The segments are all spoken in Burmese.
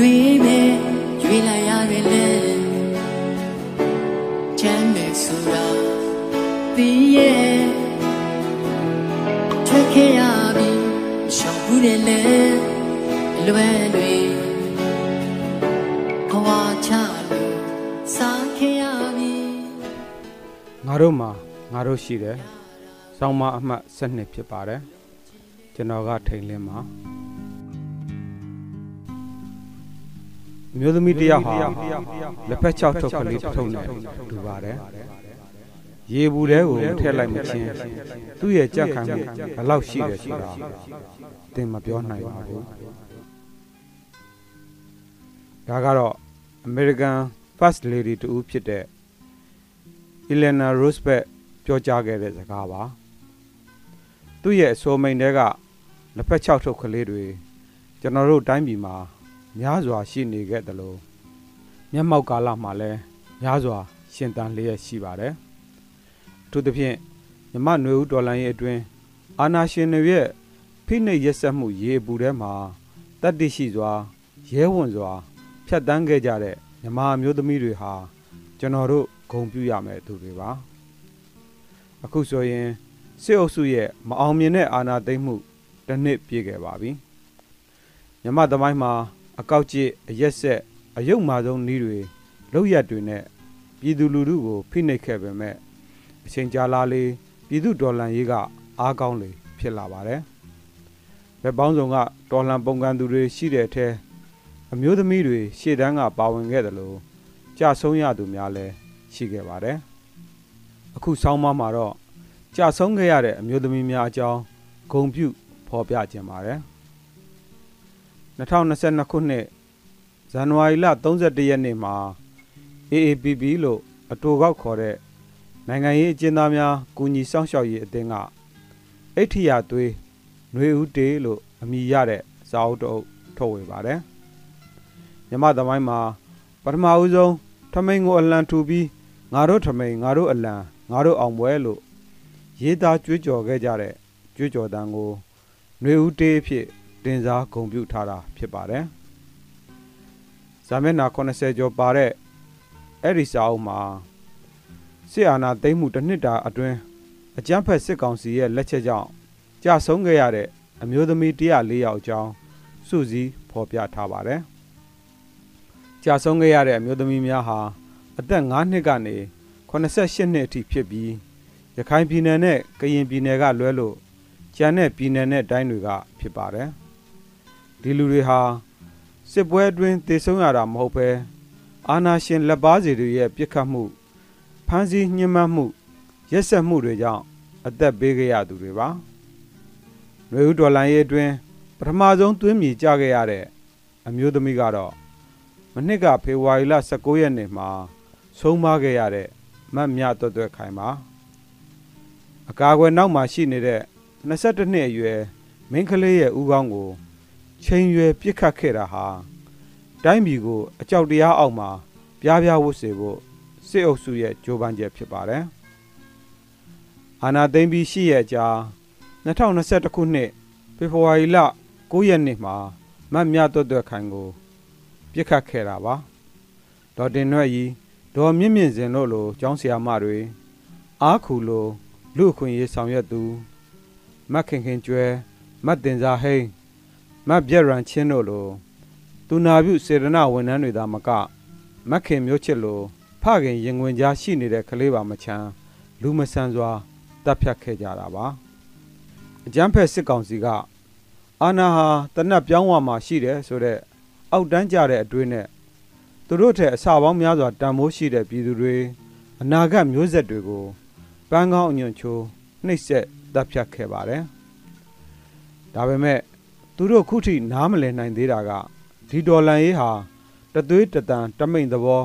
ရွေးပဲရွေးလိုက်ရတယ်လေချမ်းမယ်ဆိုတာပြီးရဲ့ထွက်ခဲ့ရပြီရှောင်ဘူးတယ်လေအလွယ်တွေဘဝချလို့စားခဲ့ရပြီငါတို့မှာငါတို့ရှိတယ်။ဆောင်းမအမှတ်12ဖြစ်ပါတယ်။ကျွန်တော်ကထိန်လင်းမှာ အမျိုးသမီးတစ်ယောက်ဟာလက်ဖက်ချောက်ထုတ်ကလေးတစ်ထုပ်နဲ့တူပါတယ်။ရေဘူးတဲကိုမထည့်လိုက်မချင်းသူ့ရဲ့ကြက်ခံမှုဘယ်လောက်ရှိတယ်ဆိုတာသင်မပြောနိုင်ပါဘူး။ဒါကတော့ American First Lady တူဖြစ်တဲ့ Elena Roosevelt ပြောကြားခဲ့တဲ့စကားပါသူ့ရဲ့အဆိုမိန်တွေကလက်ဖက်ချောက်ထုတ်ကလေးတွေကျွန်တော်တို့တိုင်းပြည်မှာ များစွာရှိနေခဲ့တယ်လို့မျက်မှောက်ကာလမှာလည်းများစွာ ရှင်တန်လျက်ရှိပါတယ်အထူးသဖြင့်မြမနွေဦးဒေါ်လာရဲ့အတွင်းအာနာရှင်တွေရဲ့ဖိနှိပ်ရက်စက်မှုရေပူထဲမှာတတ္တိရှိစွာရဲဝံ့စွာ ဖြတ်တန်းခဲ့ကြတဲ့မြမအမျိုးသမီးတွေဟာ ကျွန်တော်တို့ဂုဏ်ပြုရမယ်သူတွေပါအခုဆိုရင်စစ်အုပ်စုရဲ့မအောင်မြင်တဲ့အာဏာသိမ်းမှုတစ်နှစ်ပြည့်ခဲ့ပါပြီမြမသမိုင်းမှာ အကောက်ကျစ်အရက်ဆက်အယုတ်မာဆုံးနှီးတွေလောက်ရက်တွေနဲ့ပြည်သူလူထုကိုဖိနှိပ်ခဲ့ပေမဲ့အချိန်ကြာလာလေပြည်သူဒေါ်လန်ရေးကအားကောင်းလေဖြစ်လာပါတယ်ဘက်ပေါင်းစုံကဒေါ်လန်ပုံကန်သူတွေရှိတဲ့အထဲအမျိုးသမီးတွေရှေ့တန်းကပါဝင်ခဲ့တယ်လို့ကြဆုံးရသူများလည်းရှိခဲ့ပါတယ်။အခုဆောင်းပါးမှာတော့ကြာဆုံးခဲ့ရတဲ့အမျိုးသမီးများအကြောင်းဂုံပြုဖော်ပြခြင်းပါတယ်။ 2022ခုနှစ်ဇန်နဝါရီလ31ရက်နေ့မှာ AAPP လို့အတူကောက်ခေါ်တဲ့နိုင်ငံရေးအကျဉ်းသားများကူညီစောင့်ရှောက်ရေးအသင်းကအိဋ္ဌိယသွေးຫນွေဦးတေးလို့အမည်ရတဲ့စာအုပ်တစ်အုပ်ထုတ်ဝေပါတယ်။မြမသမိုင်းမှာပထမဦးဆုံးထမိန်ကိုအလံထူပြီးငါတို့ထမိန်ငါတို့အလံငါတို့အောင်ပွဲလို့ရေးသားကြွေးကြော်ခဲ့ကြတဲ့ကြွေးကြော်တန်ကိုຫນွေဦးတေးအဖြစ် တင်စားဂုဏ်ပြုထားတာဖြစ်ပါတယ်။ဇာမျက်နှာ80ကျော်ပါတဲ့အဲ့ဒီစာအုပ်မှာစစ်အာဏာသိမ်းမှုတစ်နှစ်တာအတွင်းအကြမ်းဖက်စစ်ကောင်စီရဲ့လက်ချက်ကြောင့်ကြာဆုံးခဲ့ရတဲ့အမျိုးသမီး104ယောက်အကြောင်းစုစည်းဖော်ပြထားပါတယ်။ကြာဆုံးခဲ့ရတဲ့အမျိုးသမီးများဟာအသက်5နှစ်ကနေ88နှစ်အထိဖြစ်ပြီးရခိုင်ပြည်နယ်နဲ့ကရင်ပြည်နယ်ကလွဲလို့ကျန်တဲ့ပြည်နယ်နဲ့တိုင်းတွေကဖြစ်ပါတယ်။ ဒီလူတွေဟာစစ်ပွဲအတွင်းတေဆုံးရတာမဟုတ်ပဲအာနာရှင်လက်ပါစီတွေရဲ့ပြစ်ခတ်မှုဖမ်းဆီးညှဉ်းပန်းမှုရက်စက်မှုတွေကြောင့်အသက်ပေးခဲ့ရသူတွေပါ။ရွေဦးဒေါ်လာရေးအတွင်းပထမဆုံးသွင်းမြေကြခဲ့ရတဲ့အမျိုးသမီးကတော့မနှစ်ကဖေဖော်ဝါရီလ19ရက်နေ့မှာဆုံးမခဲ့ရတဲ့မတ်မြတွတ်တွတ်ခိုင်ပါအကာအကွယ်နောက်မှာရှိနေတဲ့22နှစ်အရွယ်မင်းကလေးရဲ့ဥကောင်းကို ချိန်ရွယ်ပြစ်ခတ်ခဲ့တာဟာတိုင်းပြည်ကိုအကြောက်တရားအောက်မှာပြားပြားဝတ်စေဖို့စစ်အုပ်စုရဲ့ကြိုးပမ်းချက်ဖြစ်ပါတယ်။အာနာသိမ့်ပြီးရှိရဲ့အကြာ2021ခုနှစ်ဖေဖော်ဝါရီလ9ရက်နေ့မှာမတ်မြတွတ်တွတ်ခိုင်ကိုပြစ်ခတ်ခဲ့တာပါ။ဒေါ်တင်ရွက်ကြီးဒေါ်မြင့်မြင့်စင်တို့လိုကျောင်းဆရာမတွေအားခူလိုလူအခွင့်ရေးဆောင်ရွက်သူမတ်ခင်ခင်ကျွဲမတ်တင်စာဟိန်း မတ်ပြက်ရန်ချင်းတို့လိုသူနာပြုစေရနာဝန်ထမ်းတွေသာမကမတ်ခင်မျိုးချစ်လိုဖခင်ရင်ဝင်ကြားရှိနေတဲ့ကလေးပါမချမ်းလူမဆန်စွာတပ်ဖြတ်ခဲ့ကြတာပါအကျန်းဖက်စစ်ကောင်စီကအာနာဟာတနတ်ပြောင်းဝမှာရှိတယ်ဆိုတော့အောက်တန်းကြတဲ့အတွေးနဲ့သူတို့ထက်အစာပေါင်းများစွာတန်ဖိုးရှိတဲ့ပြည်သူတွေအနာဂတ်မျိုးဆက်တွေကိုပန်းကောင်းအညွန့်ချိုးနှိပ်စက်တပ်ဖြတ်ခဲ့ပါတယ်ဒါပေမဲ့ သူတို့ခုထိနားမလည်နိုင်သေးတာကဒီဒေါ်လန်ရေးဟာတသွေးတတန်တမိန်သဘော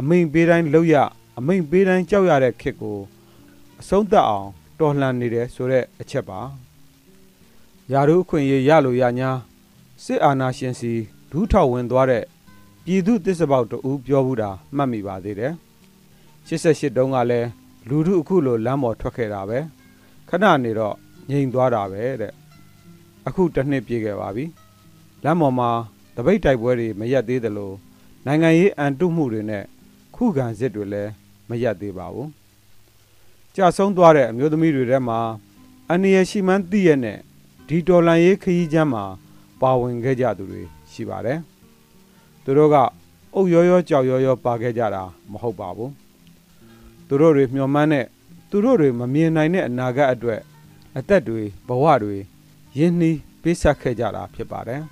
အမိန်ပေးတိုင်းလောက်ရအမိန်ပေးတိုင်းကြောက်ရတဲ့ခစ်ကိုအဆုံးသတ်အောင်တော်လှန်နေတယ်ဆိုတဲ့အချက်ပါယာရုအခွင့်အရေးရလို့ရညာစစ်အာဏာရှင်စီဒူးထောက်ဝင်သွားတဲ့ပြည်သူတစ္ဆပေါက်တူပြောဘူးတာမှတ်မိပါသေးတယ်88တုန်းကလည်းလူထုအခုလိုလမ်းပေါ်ထွက်ခဲ့တာပဲခဏနေတော့ငြိမ်သွားတာပဲတဲ့ အခုတစ်နှစ်ပြည့်ခဲ့ပါပြီလမ်းပေါ်မှာတပိတ်တိုက်ပွဲတွေမရက်သေးသလိုနိုင်ငံရေးအန်တုမှုတွေနဲ့ခုခံစစ်တွေလည်းမရက်သေးပါဘူးကြာဆုံးသွားတဲ့အမျိုးသမီးတွေထဲမှာအန္တရာယ်ရှိမှန်းသိရတဲ့ဒီတော်လန်ရေးခရီးချမ်းမှာပါဝင်ခဲ့ကြသူတွေရှိပါတယ်သူတို့ကအုတ်ရောရောကြောက်ရောရောပါခဲ့ကြတာမဟုတ်ပါဘူးသူတို့တွေမျှော်မှန်းတဲ့သူတို့တွေမမြင်နိုင်တဲ့အနာဂတ်အတွက်အသက်တွေဘဝတွေ ရင်းနှီးပေးဆက်ခဲ့ကြတာဖြစ်ပါတယ်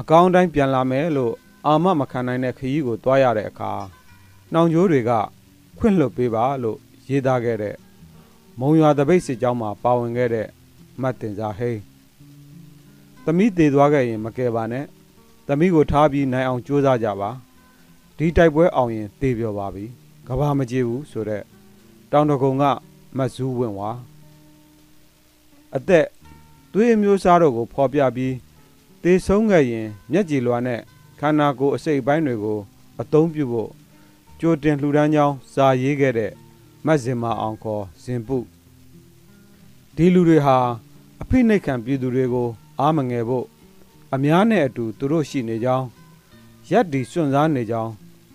အကောင်းတိုင်းပြန်လာမယ်လို့အာမမခံနိုင်တဲ့ခရီးကိုတွားရတဲ့အခါနှောင်ကြိုးတွေကခွင့်လွတ်ပေးပါလို့ရေးသားခဲ့တဲ့မုံရွာတပိတ်စစ်ကြောင်းမှာပါဝင်ခဲ့တဲ့မတ်တင်စာဟိန်းသမီးတည်သွားခဲ့ရင် မကယ်ပါနဲ့သမီးကိုထားပြီးနိုင်အောင်ကြိုးစားကြပါဒီတိုက်ပွဲအောင်ရင်တည်ပြောပါပြီကဘာမကြည့်ဘူးဆိုတော့တောင်တကုံကမတ်ဇူးဝင်ဝါ အသက်သွေးအမျိုးစားတို့ကိုဖော်ပြပြီးတေဆုံးခဲ့ရင်မျက်ကြည်လွှာနဲ့ခန္ဓာကိုယ်အစိတ်အပိုင်းတွေကိုအသုံးပြုဖို့ကြိုတင်လှူဒန်းကြောင်းစာရေးခဲ့တဲ့မတ်စင်မအောင်ခေါ်ဇင်ပုဒီလူတွေဟာအဖိနှိတ်ခံပြည်သူတွေကို အားမငယ်ဖို့အများနဲ့အတူသူတို့ရှိနေကြောင်းရက်ဒီစွန့်စားနေကြောင်း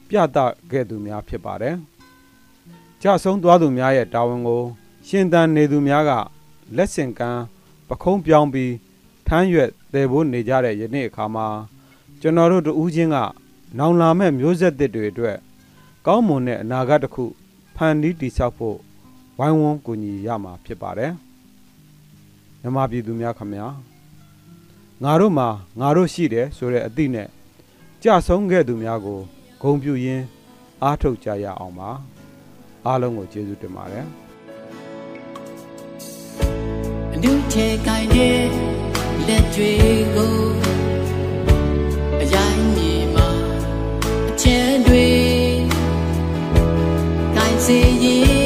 ပြသခဲ့သူများဖြစ်ပါတယ်။ကြဆုံးသွားသူများရဲ့တာဝန်ကို ရှင်သန်နေသူများက လက်ဆင့်ကမ်းပခုံးပြောင်းပြီးထမ်းရွက်တည်ဖို့နေကြတဲ့ယနေ့အခါမှာကျွန်တော်တို့တူးချင်းကနောင်လာမဲ့မျိုးဆက်သစ်တွေအတွက်ကောင်းမွန်တဲ့အနာဂတ်တစ်ခုဖန်တီးတည်ဆောက်ဖို့ဝိုင်းဝန်းကူညီရမှာဖြစ်ပါတယ်မြမပြည်သူများခမညာငါတို့မှာငါတို့ရှိတယ်ဆိုတဲ့အသည့်နဲ့ကြဆုံးခဲ့သူများကိုဂုံပြူရင်းအားထုတ်ကြရအောင်ပါအားလုံးကိုကျေးဇူးတင်ပါတယ် အနုချေကိုင်းတဲ့လက်တွေကိုအရိုင်းမြေမှာအချဲတွေကိုင်းစေရင်